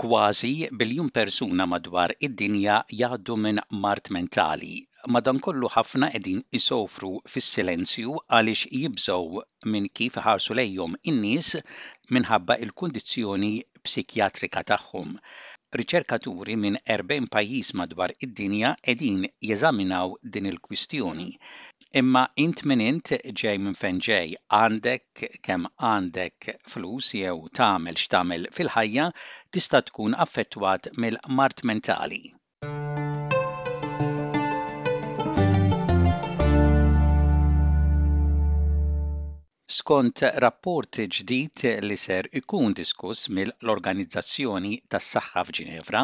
Kważi biljun persuna madwar id-dinja jgħaddu minn mard mentali. Madankollu ħafna qegħdin isofru fis-silenzju għaliex jibżgħu minn kif iħarsu lejhom in-nies minħabba l-kundizzjoni psikjatrika tagħhom. Riċerkaturi minn 40 pajjiż madwar id-dinja qegħdin jeżaminaw din il-kwistjoni. Imma int min int, ġej minn fejn ġej, għandek kemm għandek flus jew tagħmel x'tagħmel fil-ħajja, tista' tkun affettwat mill-mard mentali. Skont rapport ġdid li ser ikun diskuss mill-Organizzazzjoni tas-Saħħa f'Ġinevra,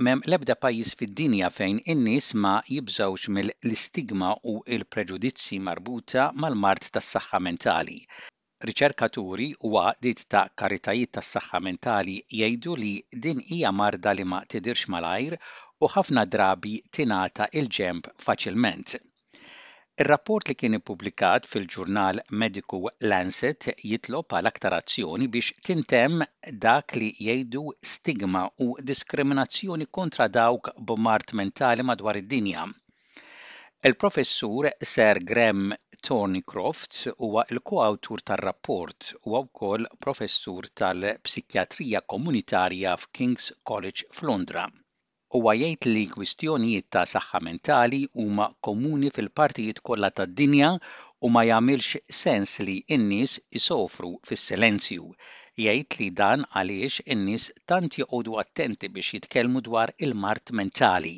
m'hemm l-ebda pajjiż fid-dinja fejn in-nies ma jibżgħux mill-istigma u l-preġudizzji marbuta mal-mard tas-saħħa mentali. Riċerkaturi u għaqdiet ta' karitajiet tas-saħħa mentali jgħidu li din hija marda li ma tidhirx malajr u ħafna drabi tingħata il-ġenb faċilment. Ir-rapport li kien ippubblikat fil-ġurnal mediku Lancet jitlob għal aktar azzjoni biex tintemm dak li jgħidu stigma u diskriminazzjoni kontra dawk b'mard mentali madwar id-dinja. Il-Professur Sir Graham Thornycroft huwa l-ko-awtur tar-rapport. Huwa wkoll Professur tal-Psikjatrija Komunitarja f'King's College f'Londra. Huwa jgħid li kwistjonijiet ta' saħħa mentali huma komuni fil-partijiet kollha tad-dinja u ma jagħmilx sens li n-nies isofru fis-silenzju. Jgħid li dan għaliex in-nies tant joqogħdu attenti biex jitkellmu dwar il-mard mentali.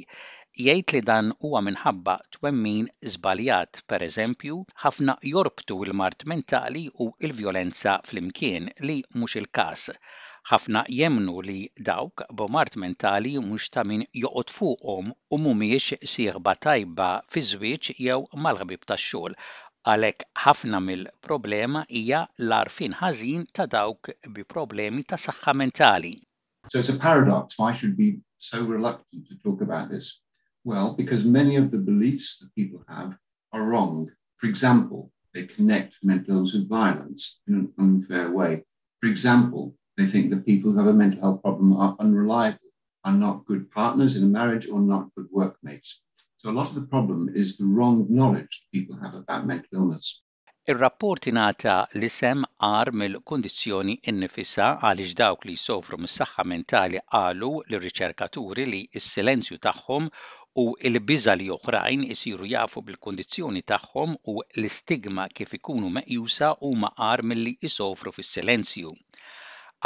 Jgħid li dan huwa minħabba twemmin żbaljat, pereżempju, ħafna jorbtu l-mard mentali u l-vjolenza flimkien, li mhux il-każ. Ħafna jemmnu li dawk b'mard mentali mhux ta' min joqgħod fuqhom u mhumiex sieħba tajba fiż-żwieġ jew mal-ħbieb tax-xogħol. Għalhekk ħafna mill-problema hija l-għarfien ħażin ta' dawk bi problemi ta' saħħa mentali. So it's a paradox. Why should be so reluctant to talk about this? Well, because many of the beliefs that people have are wrong. For example, they connect mental illness with violence in an unfair way. For example, They think that people who have a mental health problem are unreliable, are not good partners in a marriage, or not good workmates. So a lot of the problem is the wrong knowledge people have about mental illness. Ir-rapport ingħata l-isem agħar mill-kundizzjoni nnifisha għaliex dawk li jsofru mis-saħħa mentali qalu lir-riċerkaturi li s-silenzju tagħhom u l-biża' li oħrajn isiru jafu bil-kundizzjoni tagħhom u l-istigma kif ikunu meqjusa huma agħar milli jsofru fis-silenzju.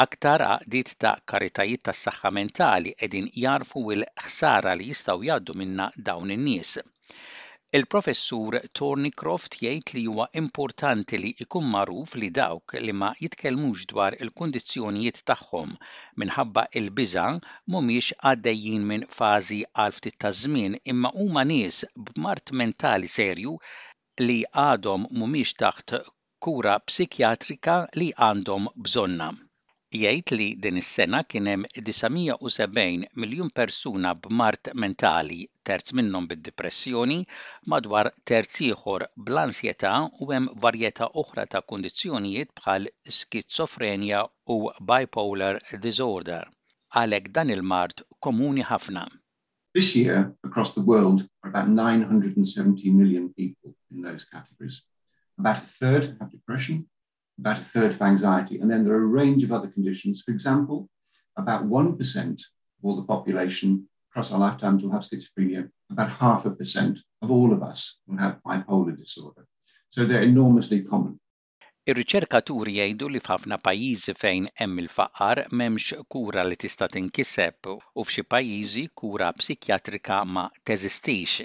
Aktar għaqdiet ta' karitajiet tas-saħħa mentali qegħdin jagħrfu l-ħsara li jistgħu jgħaddu minnha dawn in-nies. Il-Professur Thornycroft jgħid li huwa importanti li jkun magħruf li dawk li ma jitkellmux dwar il-kundizzjonijiet tagħhom minħabba l-biża' mhumiex għaddejjin minn fażi għal ftit taż-żmien imma huma nies b'mard mentali serju li għadhom mhumiex taħt kura psikjatrika li għandhom bżonnha. Jgħid li din is-sena kien hemm 970 miljun persuna b'mard mentali, terz minnhom bid-dipressjoni, madwar terz ieħor bl-ansjetà u hemm varjetà oħra ta' kundizzjonijiet bħal skizofrenja u bipolar disorder. Għalhekk dan il-mard komuni ħafna. This year, across the world, are about 970 million people in those categories. About a third have depression, about a third of anxiety. And then there are a range of other conditions. For example, about 1% of all the population across our lifetimes will have schizophrenia. About half a percent of all of us will have bipolar disorder. So they're enormously common. Ir-riċerkaturi jgħidu li f'ħafna pajjiżi fejn hemm il-faqar m'hemmx kura li tista' tinkiseb u f'xi pajjiżi kura psikjatrika ma teżistix.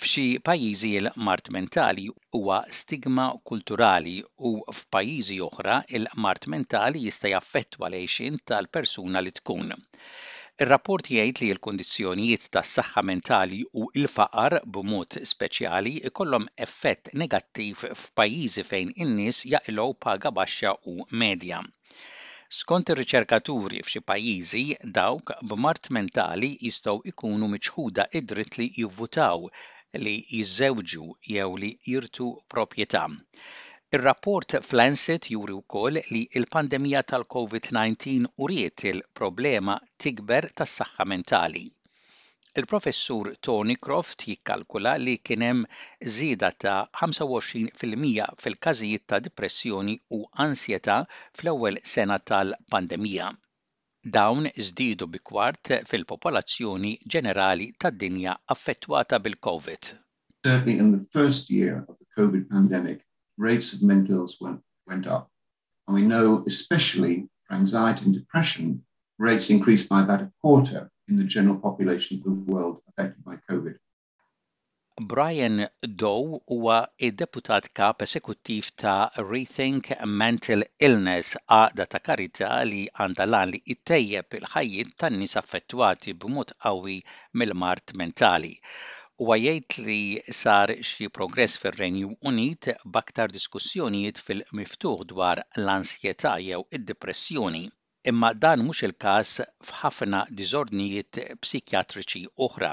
F'xi pajjiżi il-mard mentali huwa stigma kulturali u f'pajjiżi oħra il-mard mentali jista' jaffettwa l-għixien tal-persuna li tkun. Ir-rapport jgħid li l-kundizzjonijiet tas-saħħa mentali u l-faqar b'mod speċjali jkollhom effett negattiv f'pajjiżi fejn in-nies jaqilgħu paga baxxa u medja. Skont ir-riċerkaturi f'xi pajjiżi dawk b'mard mentali jistgħu jkunu miċħuda d-dritt li jivvutaw, li jiżżewġu jew li jirtu proprjetà. Ir-rapport f'Lancet juri wkoll li l-pandemija tal-COVID-19 uriet il-problema tikber tas-saħħa mentali. Il-Professur Tony Croft jikkalkula li kien hemm żieda ta' 25 fil-mija fil-każijiet ta' dipressjoni u ansjetà fl-ewwel sena tal-pandemija. Dawn żdiedu bi kwart fil-popolazzjoni ġenerali tad-dinja affettwata bil-Covid. Certainly in the first year of the COVID pandemic, rates of mental illness went up. We know especially for anxiety and depression, rates increased by about a quarter in the general population of the world affected by COVID. Brian Dow huwa id-Deputat Kap Esekuttiv ta' Rethink Mental Illness, għaqda ta' karità li għandha l-għan li ittejjeb il-ħajjiet tan-nies affettwati b'mod qawwi mill-mard mentali. Huwa jgħid li sar xi progress fir-Renju Unit b'aktar diskussjonijiet fil-miftuħ dwar l-ansjetà jew id-dipressjoni, imma dan mhux il-każ f'ħafna diżordnijiet psikjatriċi oħra.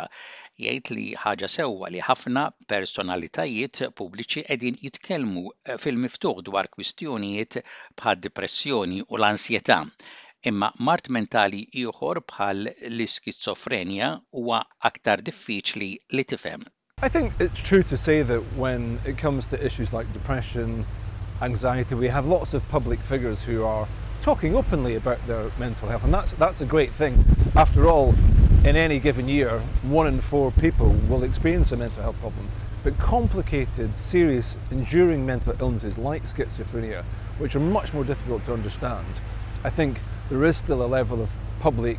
Jgħid li ħaġa sewwa li ħafna personalitajiet pubbliċi qegħdin jitkellmu fil-miftuħ dwar kwistjonijiet bħad-dipressjoni u l-ansjetà, imma mart mentali ieħor bħal l-iskizofrenja huwa aktar diffiċli li tifhem. I think it's true to say that when it comes to issues like depression, anxiety, we have lots of public figures who are talking openly about their mental health, and that's that's a great thing. After all, in any given year, one in four people will experience a mental health problem. But complicated, serious, enduring mental illnesses like schizophrenia, which are much more difficult to understand, I think there is still a level of public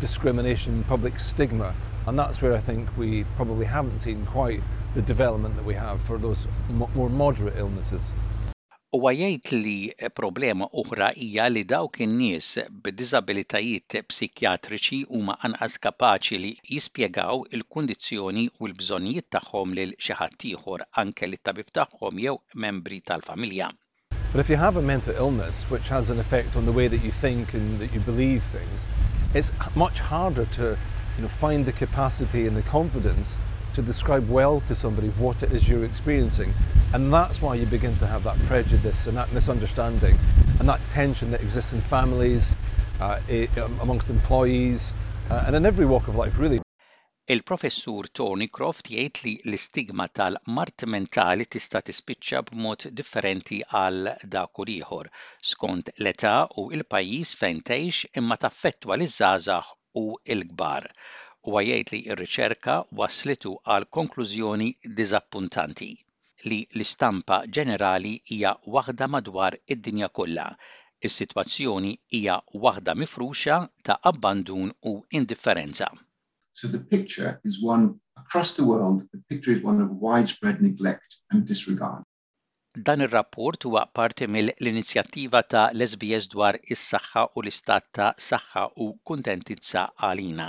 discrimination, public stigma, and that's where I think we probably haven't seen quite the development that we have for those more moderate illnesses. Huwa jgħid li problema oħra hija li dawk in-nies b'diżabilitajiet psikjatriċi huma anqas kapaċi li jispjegaw il-kundizzjoni u l-bżonnijiet tagħhom lil xi ħaddieħor, anke lit-tabib tagħhom jew membri tal-familja. But if you have a mental illness which has an effect on the way that you think and that you believe things, it's much harder to you know, find the capacity and the confidence to describe well to somebody what it is you're experiencing. And that's why you begin to have that prejudice and that misunderstanding and that tension that exists in families, uh, um, amongst employees, uh, and in every walk of life, really. Il-Professur Thornycroft jgħid li l-istigma tal-mard mentali tista' tispiċċa b'mod differenti għal dak u l-ieħor, skont l-età u l-pajjiż fejn tgħix imma taffettwa liż-żgħażagħ u l-kbar. Huwa jgħid li r-riċerka wasslitu għal konklużjoni diżappuntanti, li l-istampa ġenerali hija waħda madwar id-dinja kollha, is-sitwazzjoni hija waħda mifruxa ta' abbandun u indifferenza. So the picture is one, across the world, the picture is one of widespread neglect and disregard. Dan ir-rapport huwa parti mill-inizjattiva ta' l-SBS dwar is-saħħa u l-istat ta' saħħa u kuntentizza għalina.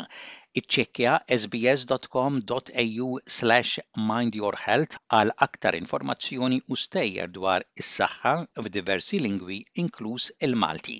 Iċċekkja sbs.com.au slash mindyourhealth għal aktar informazzjoni u stejjer dwar is-saħħa f'diversi lingwi inkluż il-Malti.